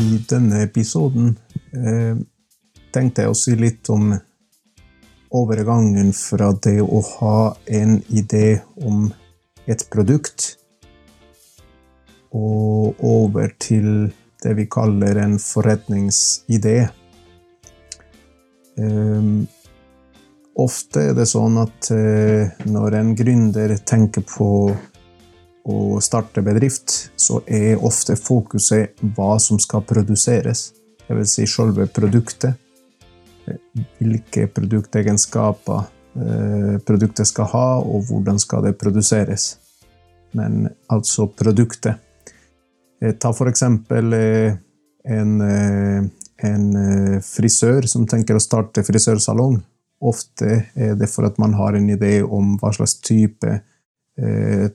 I denne episoden eh, tenkte jeg å si litt om overgangen fra det å ha en idé om et produkt og over til det vi kaller en forretningsidé. Eh, ofte er det sånn at eh, når en gründer tenker på å starte bedrift, så er ofte fokuset hva som skal produseres. Det vil si selve produktet. Hvilke produktegenskaper eh, produktet skal ha, og hvordan skal det produseres. Men altså produktet. Eh, ta for eksempel eh, en, en frisør som tenker å starte frisørsalong. Ofte er det for at man har en idé om hva slags type Eh,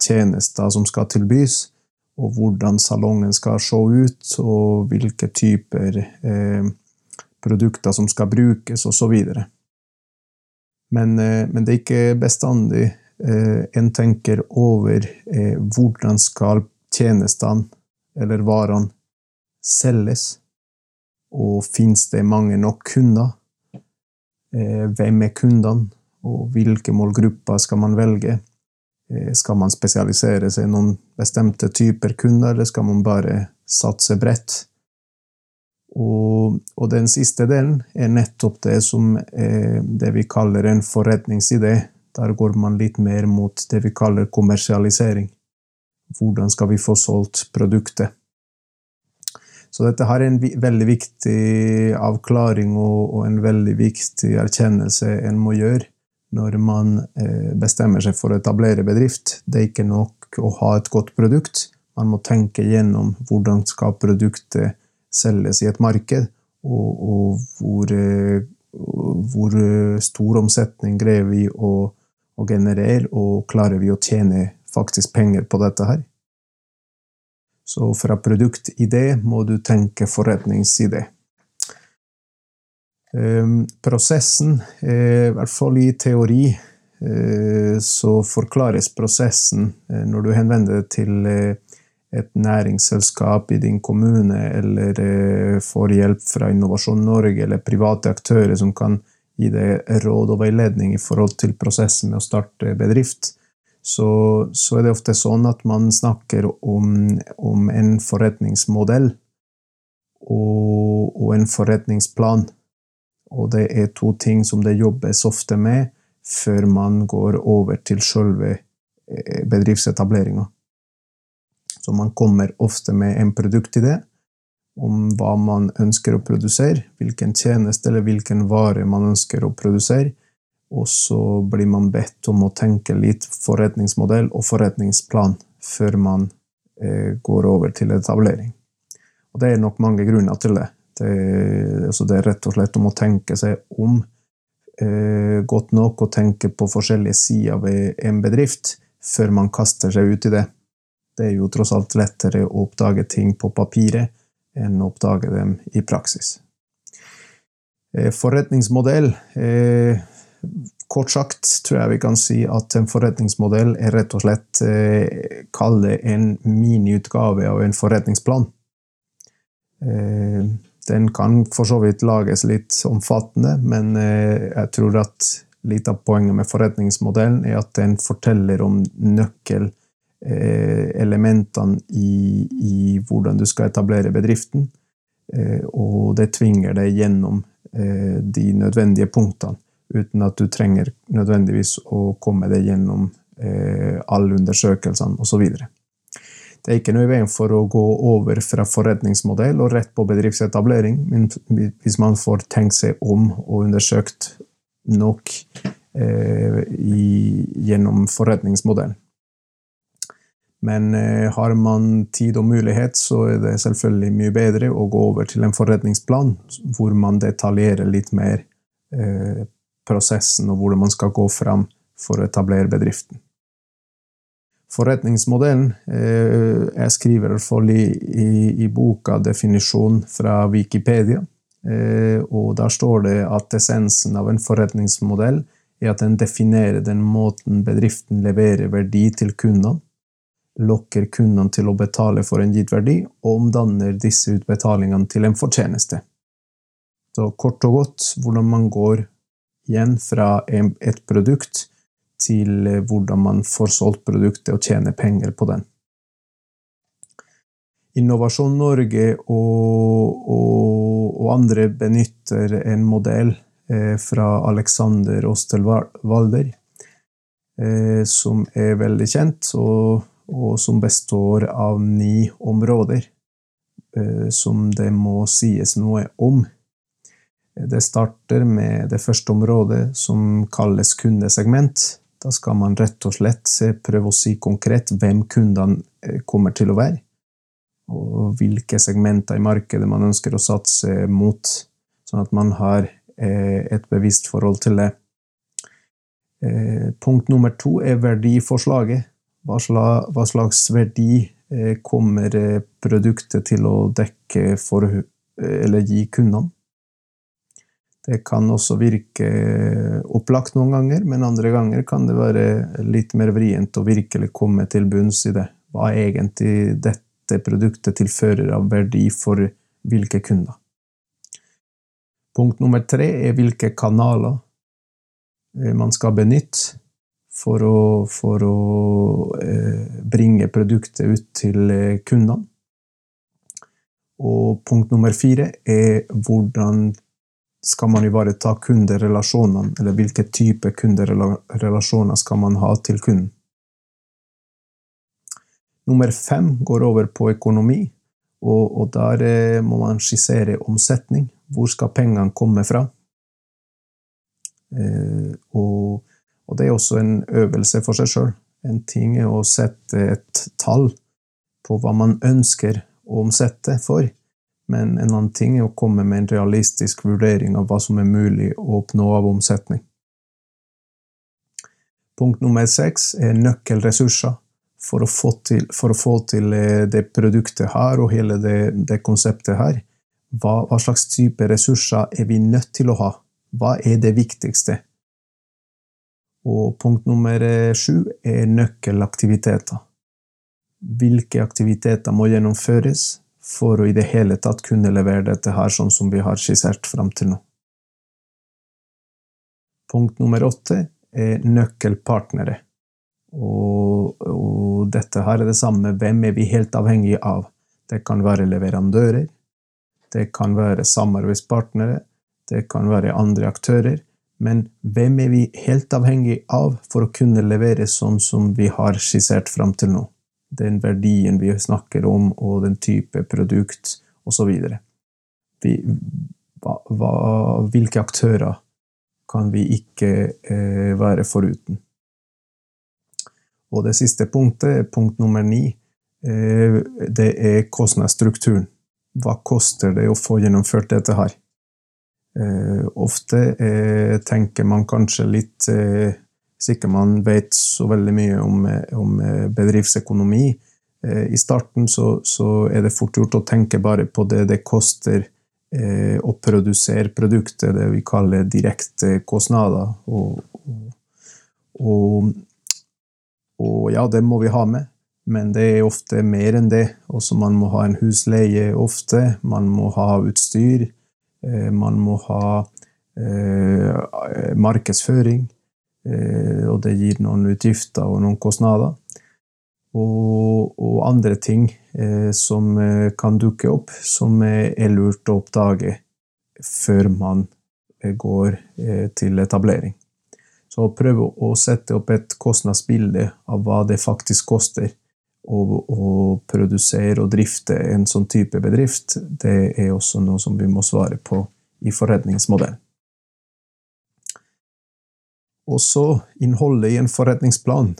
tjenester som skal tilbys, og hvordan salongen skal se ut, og hvilke typer eh, produkter som skal brukes, osv. Men, eh, men det er ikke bestandig en tenker over hvordan skal tjenestene eller varene selges, og fins det mange nok kunder? Hvem er kundene, og hvilke målgrupper skal man velge? Eh, skal man spesialisere seg i noen bestemte typer kunder, eller skal man bare satse bredt? Og, og den siste delen er nettopp det som er det vi kaller en forretningsidé. Der går man litt mer mot det vi kaller kommersialisering. Hvordan skal vi få solgt produktet? Så dette har en veldig viktig avklaring og, og en veldig viktig erkjennelse en må gjøre når man eh, bestemmer seg for å etablere bedrift. Det er ikke nok å ha et godt produkt. Man må tenke gjennom hvordan skal produktet selges i et marked, og, og hvor, eh, hvor, stor omsetning greier vi å, å generere, og klarer vi å tjene faktisk penger på dette her. Så fra produktidé må du tenke forretningsidé. Ehm, prosessen, eh, i hvert fall i teori, eh, så forklares prosessen eh, når du henvender deg til et næringsselskap i din kommune, eller får hjelp fra Innovasjon Norge eller private aktører som kan gi deg råd og veiledning i forhold til prosessen med å starte bedrift, så, så er det ofte sånn at man snakker om, om en forretningsmodell og, og en forretningsplan. Og det er to ting som det jobbes ofte med før man går over til selve eh, bedriftsetableringa. Så man kommer ofte med en produktidé om hva man ønsker å produsere, hvilken tjeneste eller hvilken vare man ønsker å produsere, og så blir man bedt om å tenke litt forretningsmodell og forretningsplan før man eh, går over til etablering. Og det er nok mange grunner til det. Det, altså det, er rett og slett om å tenke seg om eh, godt nok og tenke på forskjellige sider ved en bedrift før man kaster seg ut i det. Det er jo tross alt lettere å oppdage ting på papiret enn å oppdage dem i praksis. Eh, forretningsmodell eh, Kort sagt tror jeg vi kan si at en forretningsmodell er rett og slett eh, Kall det en miniutgave av en forretningsplan. Eh, den kan for så vidt lages litt omfattende, men eh, jeg tror at litt av poenget med forretningsmodellen er at den forteller om nøkkelelementene i, i hvordan du skal etablere bedriften. Eh, og det tvinger deg gjennom eh, de nødvendige punktene, uten at du trenger nødvendigvis å komme deg gjennom alle undersøkelsene osv. Det er ikke noe i veien for å gå over fra forretningsmodell og rett på bedriftsetablering, men hvis man får tenkt seg om og undersøkt nok eh, i, gjennom forretningsmodellen. Men eh, har man tid og mulighet, så er det selvfølgelig mye bedre å gå over til en forretningsplan, hvor man detaljerer litt mer eh, prosessen og hvordan man skal gå fram for å etablere bedriften forretningsmodellen. Eh, jeg skriver i hvert fall i, i, i boka definisjon fra Wikipedia. Eh, og der står det at essensen av en forretningsmodell er at den definerer den måten bedriften leverer verdi til kundene, lokker kundene til å betale for en gitt verdi, og omdanner disse utbetalingene til en fortjeneste. Så kort og godt hvordan man går igjen fra et produkt til hvordan man får solgt produktet og tjener penger på den. Innovasjon Norge og, og, og andre benytter en modell eh, fra Alexander Ostelwalder, eh, som er veldig kjent, og, og, som består av ni områder eh, som det må sies noe om. Det starter med det første området, som kalles kundesegment. Da skal man rett og slett prøve å si konkret hvem kundene eh, kommer til å være og hvilke segmenter i markedet man ønsker å satse mot, sånn at man har eh, et bevisst forhold til det. Eh, punkt nummer to er verdiforslaget. Hva slags verdi kommer produktet til å dekke for, eller gi kundene? Det kan også virke opplagt noen ganger, men andre ganger kan det være litt mer vrient å virkelig komme til bunns i det. Hva er egentlig dette? produktet tilfører av verdi for hvilke kunder. Punkt nummer tre er hvilke kanaler man skal benytte for å, for å eh, bringe produktet ut til eh, kundene. Og punkt nummer fire er hvordan skal man ivareta kunderelasjonene, eller hvilke type kunderelasjoner skal man ha til kunden. Nummer fem går over på økonomi, og, og der eh, må man skissere omsetning. Hvor skal pengene komme fra? Eh, og, og, det er også en øvelse for seg sjøl. En ting er å sette et tall på hva man ønsker å omsette for, men en annen ting er å komme med en realistisk vurdering av hva som er mulig å oppnå av omsetning. Punkt nummer seks er nøkkelressurser for å få til, å få til eh, det produktet her og hele det, det konseptet her. Hva, hva, slags type ressurser er vi nødt til å ha? Hva er det viktigste? Og punkt nummer eh, sju er nøkkelaktiviteter. Hvilke aktiviteter må gjennomføres for å i det hele tatt kunne levere dette her sånn som vi har skissert fram til nå? Punkt nummer åtte er nøkkelpartnere. Og, og, dette her er det samme. Hvem er vi helt avhengig av? Det kan være leverandører, det kan være samarbeidspartnere, det kan være andre aktører. Men hvem er vi helt avhengig av for å kunne levere sånn som vi har skissert fram til nå? Den verdien vi snakker om, og den type produkt, osv. Hvilke aktører kan vi ikke eh, være foruten? Og det siste punktet, punkt nummer ni, eh, det er kostnadsstrukturen. Hva koster det å få gjennomført dette her? Eh, ofte eh, tenker man kanskje litt Hvis ikke man vet så veldig mye om, om bedriftsøkonomi i starten, så, så, er det fort gjort å tenke bare på det det koster å produsere produktet, det vi kaller direkte kostnader. Og, og, og ja, det må vi ha med, men det er ofte mer enn det. Også man må ha en husleie ofte, man må ha utstyr, eh, man må ha eh, markedsføring, eh, og det gir noen utgifter og noen kostnader. Og, og andre ting eh, som eh, kan dukke opp, som er lurt å oppdage før man eh, går til etablering. Så prøv å sette opp et kostnadsbilde av hva det faktisk koster å, å produsere og drifte en sånn type bedrift. Det er også noe som vi må svare på i forretningsmodellen. Og så innholdet i en forretningsplan.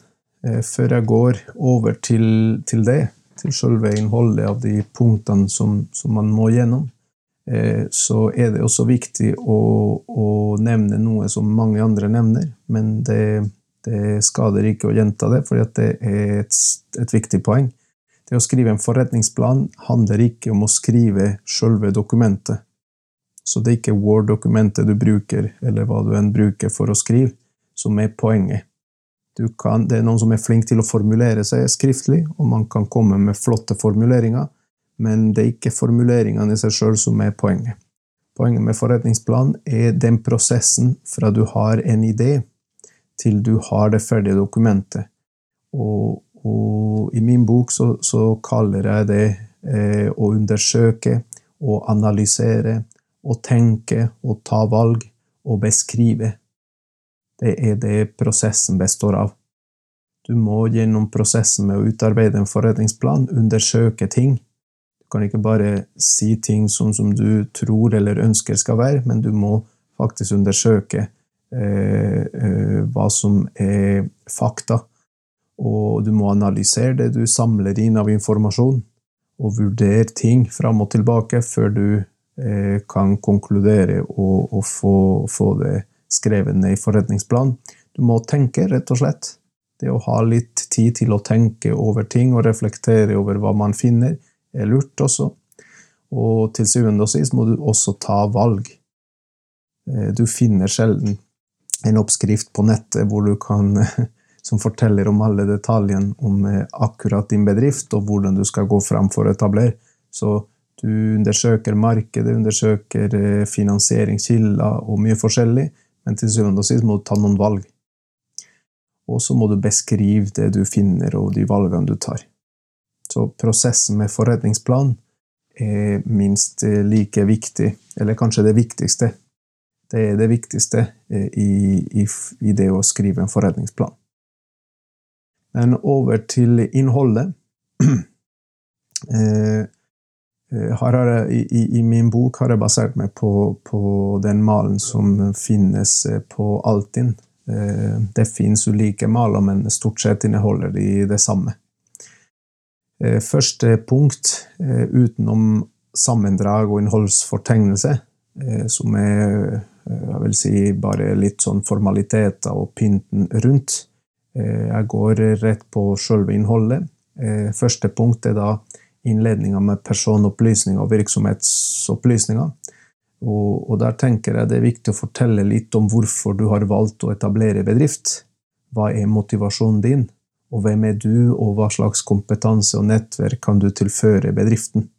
Eh, før jeg går over til, til det, til selve innholdet av de punktene som, som man må gjennom, Eh, så er det også viktig å, å, nevne noe som mange andre nevner, men det, det skader ikke å gjenta det, for det er et, et, viktig poeng. Det å skrive en forretningsplan handler ikke om å skrive selve dokumentet. Så det er ikke Word-dokumentet du bruker, eller hva du enn bruker for å skrive, som er poenget. Kan, det er noen som er flink til å formulere seg skriftlig, og man kan komme med flotte formuleringer, men det er ikke formuleringene i seg sjøl som er poenget. Poenget med forretningsplan er den prosessen fra du har en idé, til du har det ferdige dokumentet. Og, og i min bok så, så kaller jeg det eh, å undersøke og analysere og tenke og ta valg og beskrive. Det er det prosessen består av. Du må gjennom prosessen med å utarbeide en forretningsplan undersøke ting. Du kan ikke bare si ting sånn som du tror eller ønsker skal være, men du må faktisk undersøke eh, eh, hva som er fakta. Og du må analysere det du samler inn av informasjon, og vurdere ting fram og tilbake før du eh, kan konkludere og, og få, få det skrevet ned i forretningsplanen. Du må tenke, rett og slett. Det å ha litt tid til å tenke over ting og reflektere over hva man finner, er lurt også. Og til syvende og sist må du også ta valg. Eh, du finner sjelden en oppskrift på nettet hvor du kan, som forteller om alle detaljene om eh, akkurat din bedrift og hvordan du skal gå fram for å etablere. Så du undersøker markedet, undersøker eh, finansieringskilder og mye forskjellig, men til syvende og sist må du ta noen valg. Og så må du beskrive det du finner, og de valgene du tar. Så prosessen med forretningsplan er minst like viktig, eller kanskje det viktigste. Det er det viktigste eh, i, i, i det å skrive en forretningsplan. Men over til innholdet. Eh, Eh, jeg, i, i, min bok har jeg basert meg på, på, den malen som finnes eh, på Altinn. Eh, det finnes ulike maler, men stort sett inneholder de det samme. Første punkt, utenom sammendrag og innholdsfortegnelse, som er jeg vil si bare litt sånn formaliteter og pynten rundt. Jeg går rett på selve innholdet. Første punkt er da innledninga med personopplysninger og virksomhetsopplysninger. Og, og, der tenker jeg det er viktig å fortelle litt om hvorfor du har valgt å etablere bedrift. Hva er motivasjonen din, og hvem er du, og hva slags kompetanse og nettverk kan du tilføre bedriften?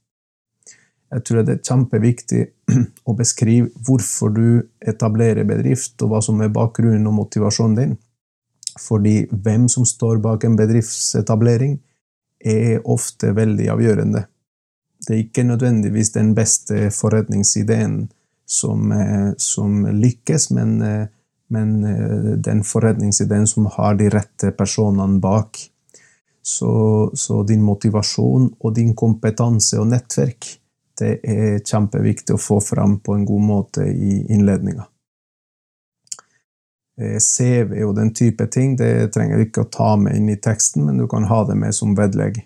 Jeg tror det er kjempeviktig å beskrive hvorfor du etablerer bedrift, og hva som er bakgrunnen og motivasjonen din. Fordi hvem som står bak en bedriftsetablering, er ofte veldig avgjørende. Det er ikke nødvendigvis den beste forretningsideen som, eh, som lykkes, men, eh, men, eh, den forretningsideen som har de rette personene bak. Så, så, din motivasjon og din kompetanse og nettverk det er kjempeviktig å få fram på en god måte i innledninga. Eh, CV og den type ting det trenger du ikke å ta med inn i teksten, men du kan ha det med som vedlegg.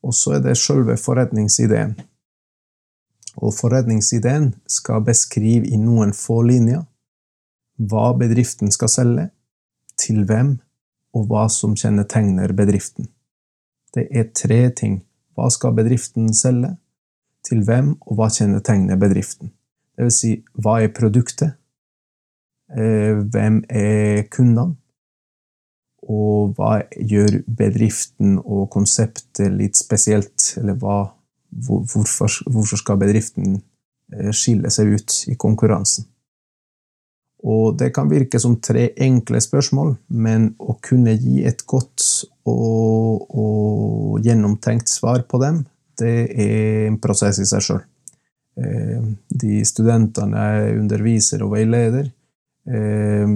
Og så er det selve forretningsideen. Og forretningsideen skal beskrive i noen få linjer hva bedriften skal selge, til hvem, og hva som kjennetegner bedriften. Det er tre ting. Hva skal bedriften selge? Til hvem, og hva kjennetegner bedriften? Det vil si, hva er produktet? Eh, hvem er kundene? Og hva gjør bedriften og konseptet litt spesielt? Eller hva, hvorfor, hvorfor skal bedriften eh, skille seg ut i konkurransen? Og det kan virke som tre enkle spørsmål, men å kunne gi et godt og, og gjennomtenkt svar på dem, det er en prosess i seg sjøl. Eh, de studentene jeg underviser og veileder. Eh,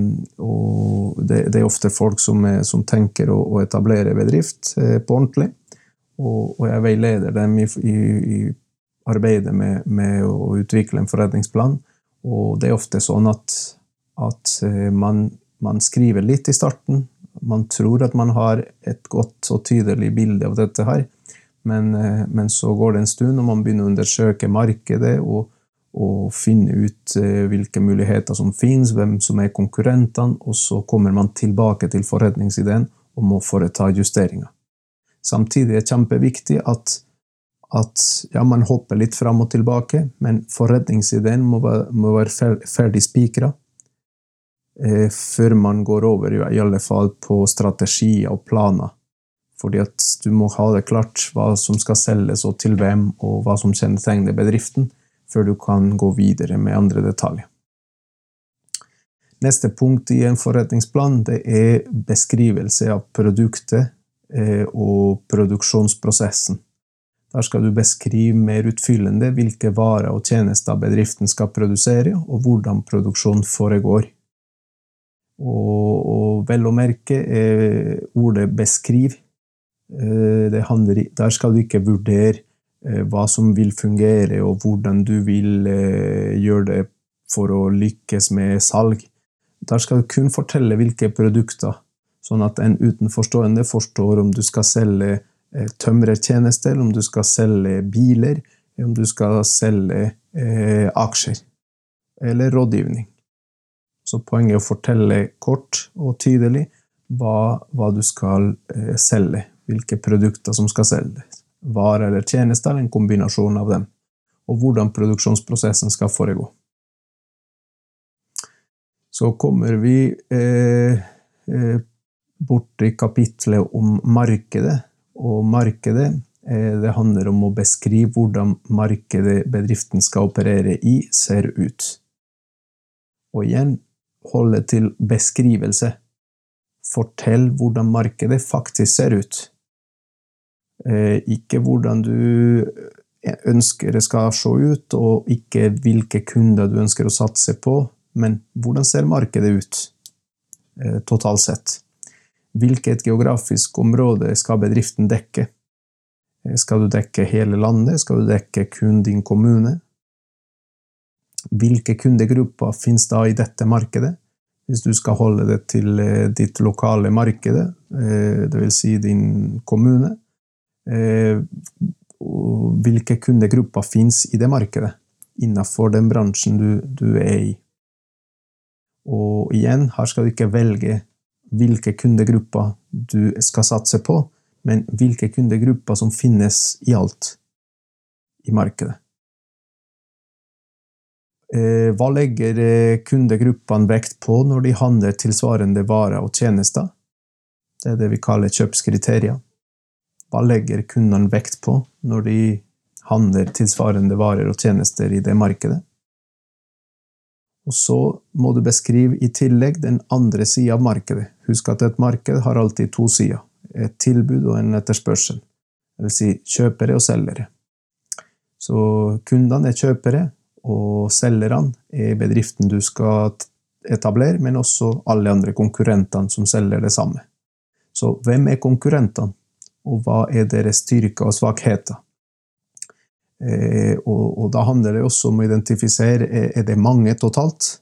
og det, er ofte folk som, som tenker å, å, etablere bedrift eh, på ordentlig. Og, og jeg veileder dem i, i, i arbeidet med, med, å utvikle en forretningsplan. Og det er ofte sånn at, at man, man skriver litt i starten. Man tror at man har et godt og tydelig bilde av dette her. Men, eh, men, så går det en stund, og man begynner å undersøke markedet og, og finne ut eh, hvilke muligheter som finnes, hvem som er konkurrentene, og så kommer man tilbake til forretningsideen og må foreta justeringer. Samtidig er det kjempeviktig at, at ja, man hopper litt fram og tilbake, men forretningsideen må være, må være ferdig spikra. eh, før man går over, i alle fall på strategier og planer. Fordi at du må ha det klart hva som skal selges og til hvem, og hva som kjennetegner bedriften, før du kan gå videre med andre detaljer. Neste punkt i en forretningsplan det er beskrivelse av produktet eh, og produksjonsprosessen. Der skal du beskrive mer utfyllende hvilke varer og tjenester bedriften skal produsere, og hvordan produksjonen foregår. Og, og vel å merke er ordet 'beskriv'. Eh, handler, der skal du ikke vurdere eh, hva som vil fungere, og hvordan du vil eh, gjøre det for å lykkes med salg. Der skal du kun fortelle hvilke produkter, sånn at en utenforstående forstår om du skal selge tømrertjenester, om du skal selge biler, om du skal selge eh, aksjer eller rådgivning. Så poenget er å fortelle kort og tydelig hva, hva du skal eh, selge, hvilke produkter som skal selges. Varer eller tjenester, en kombinasjon av dem. Og hvordan produksjonsprosessen skal foregå. Så kommer vi eh, eh, bort i kapitlet om markedet. Og markedet eh, det handler om å beskrive hvordan markedet bedriften skal operere i, ser ut. Og igjen holde til beskrivelse. Fortell hvordan markedet faktisk ser ut. Eh, ikke hvordan du ønsker det skal se ut, og ikke hvilke kunder du ønsker å satse på, men hvordan ser markedet ut eh, totalt sett. Hvilket geografisk område skal bedriften dekke? Skal du dekke hele landet? Skal du dekke kun din kommune? Hvilke kundegrupper finnes da i dette markedet? Hvis du skal holde det til eh, ditt lokale markedet, dvs. Si din kommune. Eh, hvilke kundegrupper finnes i det markedet, innenfor den bransjen du, du er i? Og igjen, her skal du ikke velge hvilke kundegrupper du skal satse på, men hvilke kundegrupper som finnes i alt i markedet. Eh, hva legger eh, kundegruppene vekt på når de handler tilsvarende varer og tjenester? Det er det vi kaller kjøpskriterier. Hva legger kundene vekt på når de handler tilsvarende varer og tjenester i det markedet? Og så må du beskrive i tillegg den andre sida av markedet. Husk at et marked har alltid to sider. Et tilbud og en etterspørsel. dvs. si kjøpere og selgere. Så kundene er kjøpere, og selgerne er bedriften du skal etablere, men også alle andre konkurrentene som selger det samme. Så hvem er konkurrentene, og hva er deres styrker og svakheter? Eh, og, og, da handler det også om å identifisere er, det mange totalt.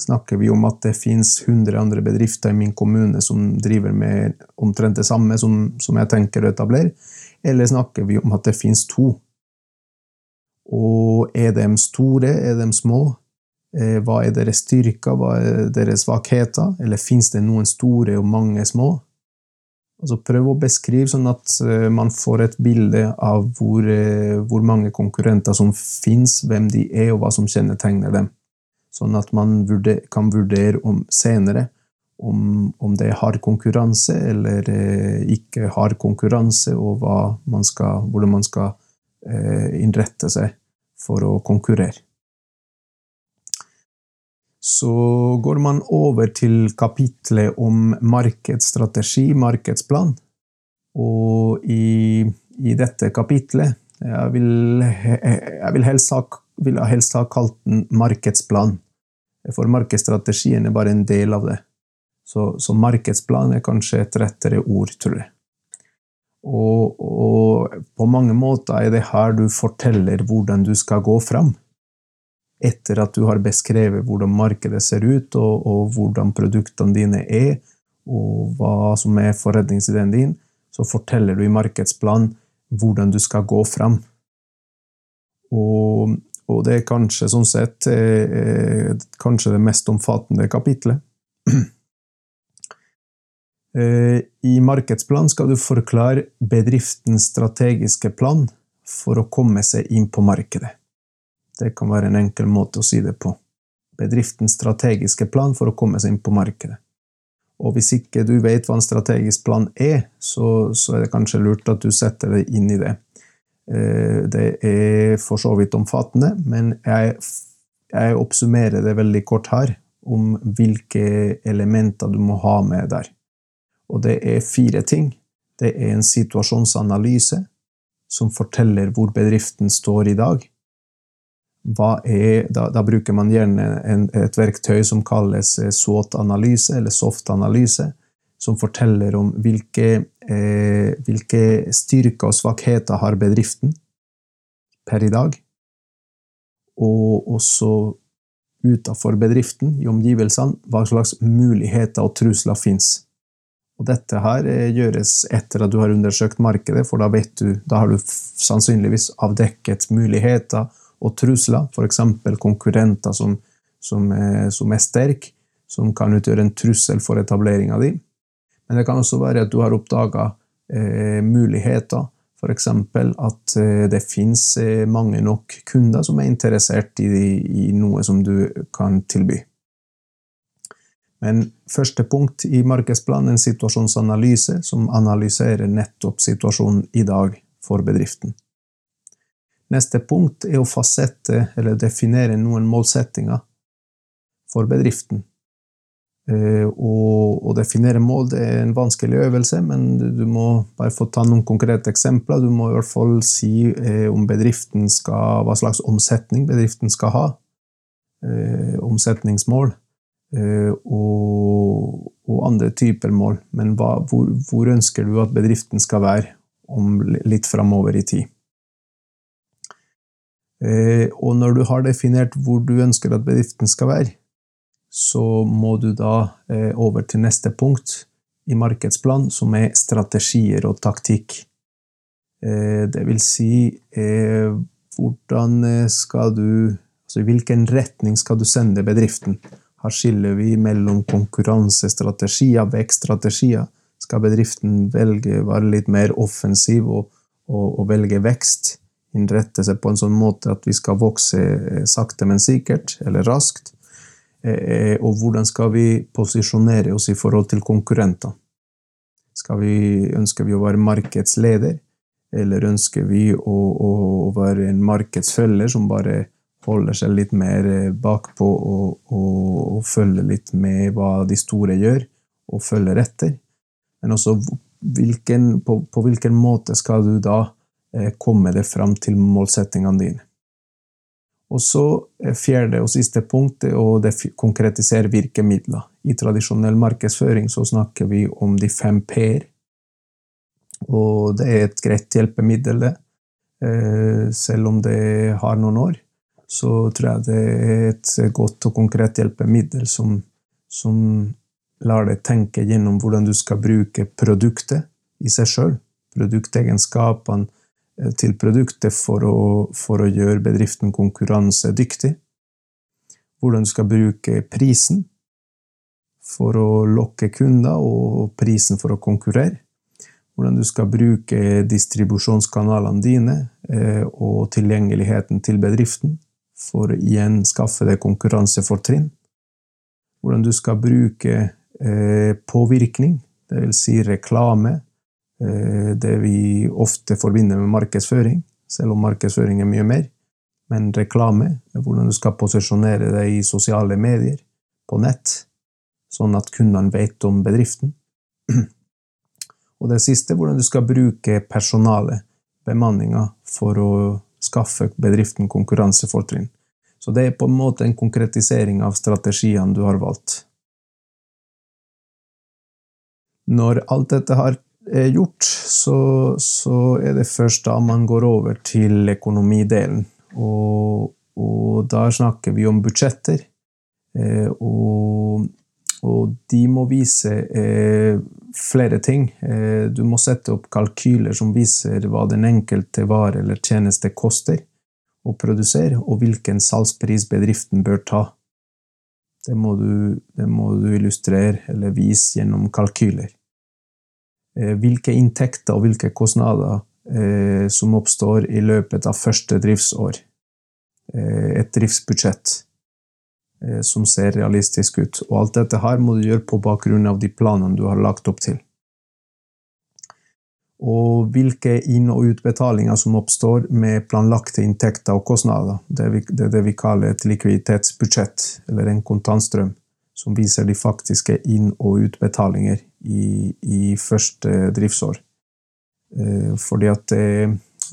Snakker vi om at det finnes 100 andre bedrifter i min kommune som driver med omtrent det samme som, som jeg tenker å etablere, eller snakker vi om at det finnes to? Og er de store, er de små? Eh, hva er deres styrker, hva er deres svakheter? Eller finnes det noen store og mange små? Altså prøv å beskrive sånn at eh, man får et bilde av hvor, eh, hvor, mange konkurrenter som finnes, hvem de er, og hva som kjennetegner dem. Sånn at man vurder, kan vurdere om senere om, om det har konkurranse eller eh, ikke har konkurranse, og man skal, hvordan man skal innrette seg for å konkurrere. Så går man over til kapitlet om markedsstrategi, markedsplan. Og i, i dette kapitlet jeg vil, jeg vil, helst ha, vil helst ha kalt den markedsplan. For markedsstrategien er bare en del av det. Så, så markedsplan er kanskje et rettere ord, tror jeg. Og, og, på mange måter er det her du forteller hvordan du skal gå fram etter at du har beskrevet hvordan markedet ser ut, og, og hvordan produktene dine er, og hva som er forretningsideen din, så forteller du i markedsplan hvordan du skal gå fram. Og, og det er kanskje sånn sett eh, kanskje det mest omfattende kapitlet. Eh, I markedsplan skal du forklare bedriftens strategiske plan for å komme seg inn på markedet. Det kan være en enkel måte å si det på. bedriftens strategiske plan for å komme seg inn på markedet. Og hvis ikke du vet hva en strategisk plan er, så, så er det kanskje lurt at du setter deg inn i det. Eh, det er for så vidt omfattende, men jeg, jeg oppsummerer det veldig kort her om hvilke elementer du må ha med der. Og det er fire ting. Det er en situasjonsanalyse som forteller hvor bedriften står i dag er, da, da, bruker man gjerne en, et verktøy som kalles eh, SWOT-analyse, eller SOFT-analyse, som forteller om hvilke, eh, hvilke styrker og svakheter har bedriften per i dag. Og også utenfor bedriften, i omgivelsene, hva slags muligheter og trusler fins. Og dette her eh, gjøres etter at du har undersøkt markedet, for da, du, da har du sannsynligvis avdekket muligheter og trusler, f.eks. konkurrenter som, som, er, som er sterke, som kan utgjøre en trussel for etableringa di. Men det kan også være at du har oppdaga eh, muligheter, f.eks. at eh, det finnes eh, mange nok kunder som er interessert i, i noe som du kan tilby. Men første punkt i markedsplanen er en situasjonsanalyse som analyserer nettopp situasjonen i dag for bedriften. Neste punkt er å fastsette eller definere noen målsettinger for bedriften. Eh, å definere mål er en vanskelig øvelse, men du må bare få ta noen konkrete eksempler. Du må i hvert fall si eh, om bedriften skal, hva slags omsetning bedriften skal ha. Eh, omsetningsmål. Og, og andre typer mål. Men hva, hvor, hvor ønsker du at bedriften skal være om litt framover i tid? Eh, og når du har definert hvor du ønsker at bedriften skal være, så må du da eh, over til neste punkt i markedsplan, som er strategier og taktikk. Eh, det vil si hvordan skal du Altså i hvilken retning skal du sende bedriften? Her skiller vi mellom konkurransestrategier, vekststrategier. Skal bedriften velge være litt mer offensiv og, og, og velge vekst? Innrette seg på en sånn måte at vi skal vokse eh, sakte, men sikkert, eller raskt. Eh, og hvordan skal vi posisjonere oss i forhold til konkurrenter? Vi, ønsker vi å være markedsleder, eller ønsker vi å, å, være en markedsfølger som bare holder seg litt mer eh, bakpå og, og, og følger litt med hva de store gjør, og følger etter? Men også hvilken, på, på hvilken måte skal du da Eh, komme deg fram til målsettingene dine. Og så eh, Fjerde og siste punkt er å konkretisere virkemidler. I tradisjonell markedsføring så snakker vi om de fem p-er. Og det er et greit hjelpemiddel, det. Eh, selv om det har noen år, så tror jeg det er et godt og konkret hjelpemiddel som, som lar deg tenke gjennom hvordan du skal bruke produktet i seg sjøl. Produktegenskapene, Eh, til produktet for å, for å gjøre bedriften konkurransedyktig. Hvordan du skal bruke prisen for å lokke kunder, og prisen for å konkurrere. Hvordan du skal bruke distribusjonskanalene dine eh, og tilgjengeligheten til bedriften for å igjen skaffe deg konkurransefortrinn. Hvordan du skal bruke eh, påvirkning, dvs. Si reklame, Eh, det vi ofte forbinder med markedsføring, selv om markedsføring er mye mer. Men reklame, hvordan du skal posisjonere deg i sosiale medier, på nett, sånn at kundene vet om bedriften. Og det siste, hvordan du skal bruke personalet, bemanninga, for å skaffe bedriften konkurransefortrinn. Så det er på en måte en konkretisering av strategiene du har valgt. Når alt dette har er gjort, så, så, er det først da man går over til økonomidelen. Og, og da snakker vi om budsjetter. Eh, og, og, de må vise eh, flere ting. Eh, du må sette opp kalkyler som viser hva den enkelte vare eller tjeneste koster å produsere, og hvilken salgspris bedriften bør ta. Det må du, det må du illustrere eller vise gjennom kalkyler. Eh, hvilke inntekter og hvilke kostnader eh, som oppstår i løpet av første driftsår. Eh, et driftsbudsjett. som ser realistisk ut. Og alt dette her må du gjøre på bakgrunn av de planene du har lagt opp til. Og hvilke inn- og utbetalinger som oppstår med planlagte inntekter og kostnader. Det er det vi kaller et likviditetsbudsjett, eller en kontantstrøm, som viser de faktiske inn- og utbetalinger i, i første driftsår. Fordi at det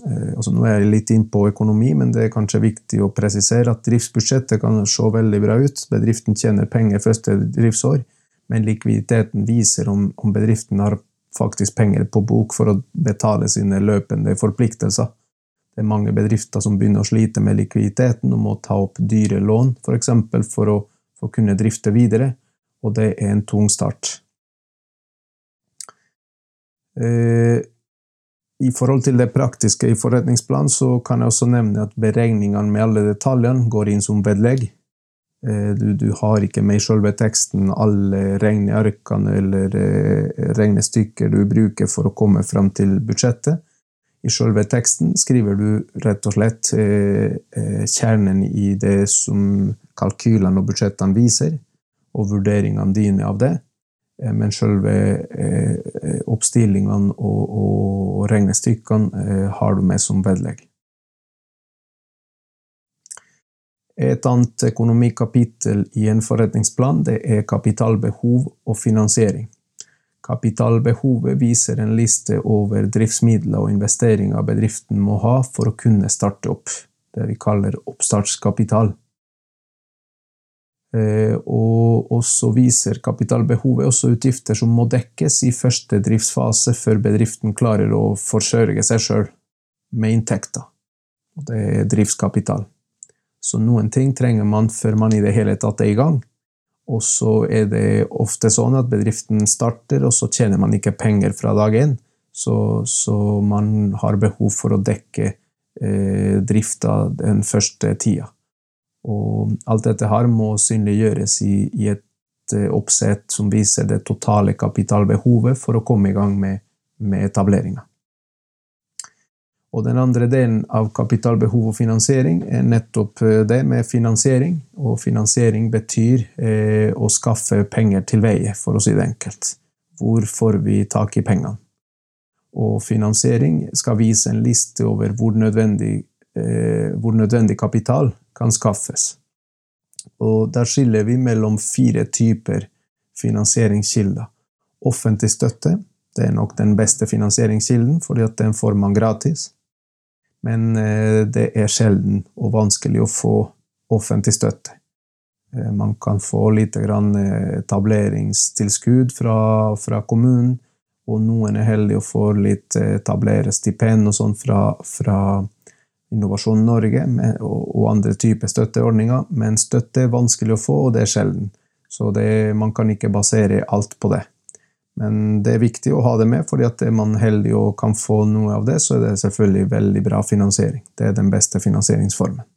Eh, altså nå er jeg litt inn på økonomi, men det er kanskje viktig å presisere at driftsbudsjettet kan se veldig bra ut. Bedriften tjener penger første driftsår, men likviditeten viser om, om bedriften har faktisk penger på bok for å betale sine løpende forpliktelser. Det er mange bedrifter som begynner å slite med likviditeten og må ta opp dyre lån f.eks. For, for å for å kunne drifte videre, og det er en tung start. Eh, i forhold til det praktiske i forretningsplanen så kan jeg også nevne at beregningene med alle detaljene går inn som vedlegg. Eh, du, du har ikke med i selve teksten alle regnearkene eller eh, regnestykker du bruker for å komme fram til budsjettet. I selve teksten skriver du rett og slett eh, kjernen i det som kalkylene og budsjettene viser, og vurderingene dine av det. Eh, men selve eh, oppstillingene og, regnestykkene eh, har du med som vedlegg. Et annet økonomikapittel i en forretningsplan det er kapitalbehov og finansiering. Kapitalbehovet viser en liste over driftsmidler og investeringer bedriften må ha for å kunne starte opp, det vi kaller oppstartskapital. Eh, og så viser kapitalbehovet også utgifter som må dekkes i første driftsfase før bedriften klarer å forsørge seg sjøl med inntekter. Og det er driftskapital. Så noen ting trenger man før man i det hele tatt er i gang. Og så er det ofte sånn at bedriften starter, og så tjener man ikke penger fra dag én. Så, så man har behov for å dekke eh, drifta den første tida. Og alt dette her må synliggjøres i, i et eh, oppsett som viser det totale kapitalbehovet for å komme i gang med, med etableringa. Og den andre delen av kapitalbehov og finansiering er nettopp eh, det med finansiering. Og finansiering betyr eh, å skaffe penger til veie, for å si det enkelt. Hvor får vi tak i pengene? Og finansiering skal vise en liste over hvor nødvendig, eh, hvor nødvendig kapital kan skaffes. Og der skiller vi mellom fire typer finansieringskilder. Offentlig støtte det er nok den beste finansieringskilden, fordi at den får man gratis. Men eh, det er sjelden og vanskelig å få offentlig støtte. Eh, man kan få litt grann etableringstilskudd fra, fra, kommunen, og noen er heldige og får litt etablererstipend og sånn fra, fra Innovasjon Norge og andre typer støtteordninger, men støtte er vanskelig å få, og det er sjelden. Så det, man kan ikke basere alt på det. Men det er viktig å ha det med, fordi at er man heldig og kan få noe av det, så er det selvfølgelig veldig bra finansiering. Det er den beste finansieringsformen.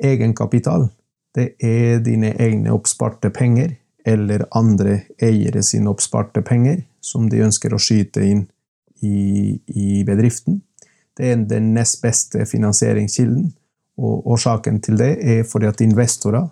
Egenkapital det er dine egne oppsparte penger, eller andre eiere sine oppsparte penger, som de ønsker å skyte inn i, i bedriften. Det er den nest beste finansieringskilden. Og årsaken til det er fordi at investorer,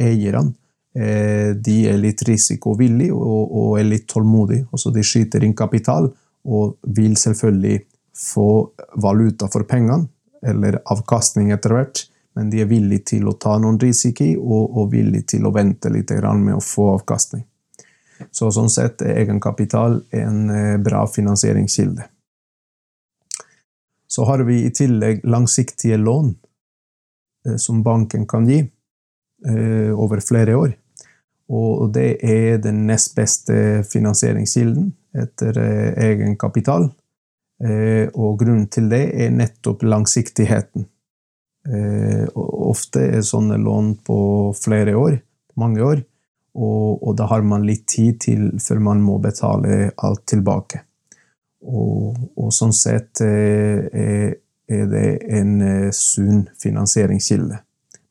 eierne, eh, de er litt risikovillige og er litt tålmodige. Også de skyter inn kapital og vil selvfølgelig få valuta for pengene, eller avkastning etter hvert, men de er villige til å ta noen risiko og, og villige til å vente litt med å få avkastning. Så sånn sett er egenkapital en eh, bra finansieringskilde. Så har vi i tillegg langsiktige lån eh, som banken kan gi eh, over flere år. Og det er den nest beste finansieringskilden etter egenkapital. Og grunnen til det er nettopp langsiktigheten. Ofte er sånne lån på flere år, mange år, og, da har man litt tid til før man må betale alt tilbake. Og, og sånn sett er, er det en eh, sunn finansieringskilde.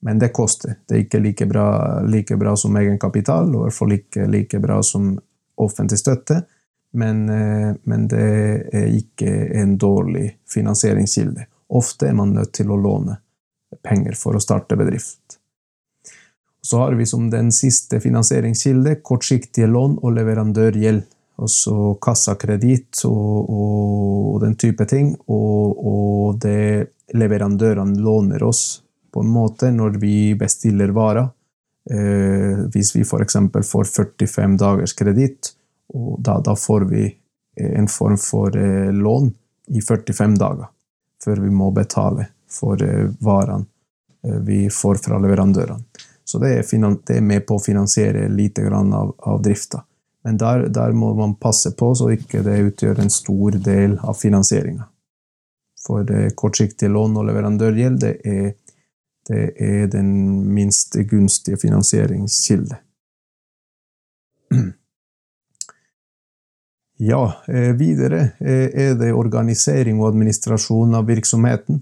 Men det koster. Det er ikke like bra, like bra som egenkapital, og i hvert fall ikke like bra som offentlig støtte. Men, eh, men, det er ikke en dårlig finansieringskilde. Ofte er man nødt til å låne penger for å starte bedrift. Så har vi som den siste finansieringskilde kortsiktige lån og leverandørgjeld. Altså kassakreditt og, og, den type ting. Og, og det leverandørene låner oss på en måte når vi bestiller varer. Eh, hvis vi f.eks. får 45 dagers kreditt, da, da, får vi en form for eh, lån i 45 dager før vi må betale for eh, varene eh, vi får fra leverandørene. Så det er, det er, med på å finansiere lite grann av, av drifta. Men der, der, må man passe på så ikke det utgjør en stor del av finansieringa. For det kortsiktige lån og leverandørgjeld det er, det er den minst gunstige finansieringskilde. Ja, eh, videre eh, er det organisering og administrasjon av virksomheten.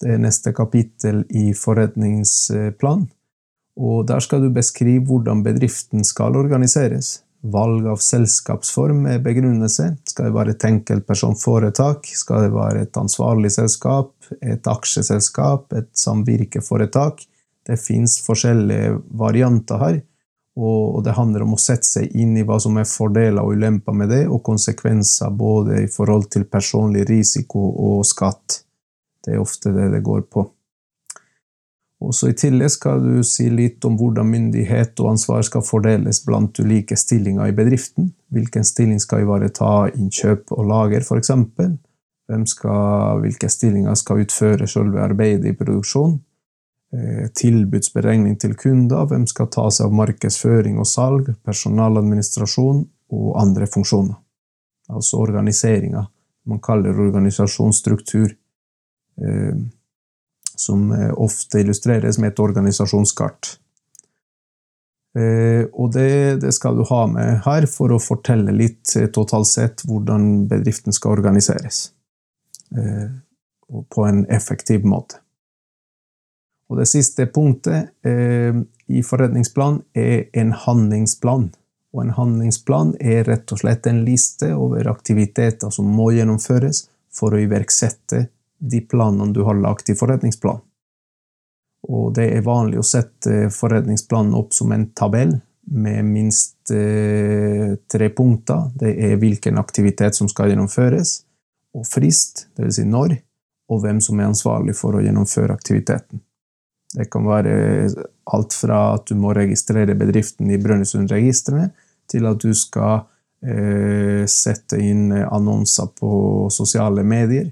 Det er neste kapittel i forretningsplan. Og der skal du beskrive hvordan bedriften skal organiseres. Valg av selskapsform er begrunnelse. Skal det være et enkeltpersonforetak? Skal det være et ansvarlig selskap? Et aksjeselskap? Et samvirkeforetak? Det fins forskjellige varianter her. Og det handler om å sette seg inn i hva som er fordeler og ulemper med det, og konsekvenser både i forhold til personlig risiko og skatt. Det er ofte det det går på. Også I tillegg skal du si litt om hvordan myndighet og ansvar skal fordeles blant ulike stillinger i bedriften. Hvilken stilling skal ivareta innkjøp og lager, f.eks.? Hvilke stillinger skal utføre selve arbeidet i produksjon? Eh, tilbudsberegning til kunder, hvem skal ta seg av markedsføring og salg, personaladministrasjon og andre funksjoner. Altså organiseringa. Man kaller organisasjonsstruktur, eh, som eh, ofte illustreres med et organisasjonskart. Og det, det, skal du ha med her for å fortelle litt totalt sett hvordan bedriften skal organiseres. På en effektiv måte. Og det siste punktet eh, i forredningsplan er en handlingsplan. Og en handlingsplan er rett og slett en liste over aktiviteter som må gjennomføres for å iverksette de planene du har lagt i forretningsplanen. Og det er vanlig å sette forretningsplanen opp som en tabell med minst eh, tre punkter. Det er hvilken aktivitet som skal gjennomføres, og frist, dvs. Si når, og hvem som er ansvarlig for å gjennomføre aktiviteten. Det kan være alt fra at du må registrere bedriften i Brønnøysundregistrene, til at du skal eh, sette inn annonser på sosiale medier.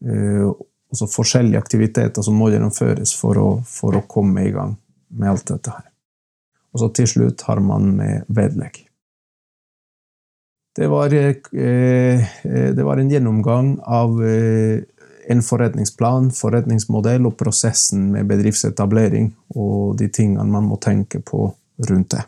Eh, også forskjellige aktiviteter som må gjennomføres for å, for å, komme i gang med alt dette her. Og så til slutt har man med vedlegg. Det var, eh, det var en gjennomgang av eh, en forretningsplan, forretningsmodell og prosessen med bedriftsetablering og de tingene man må tenke på rundt det.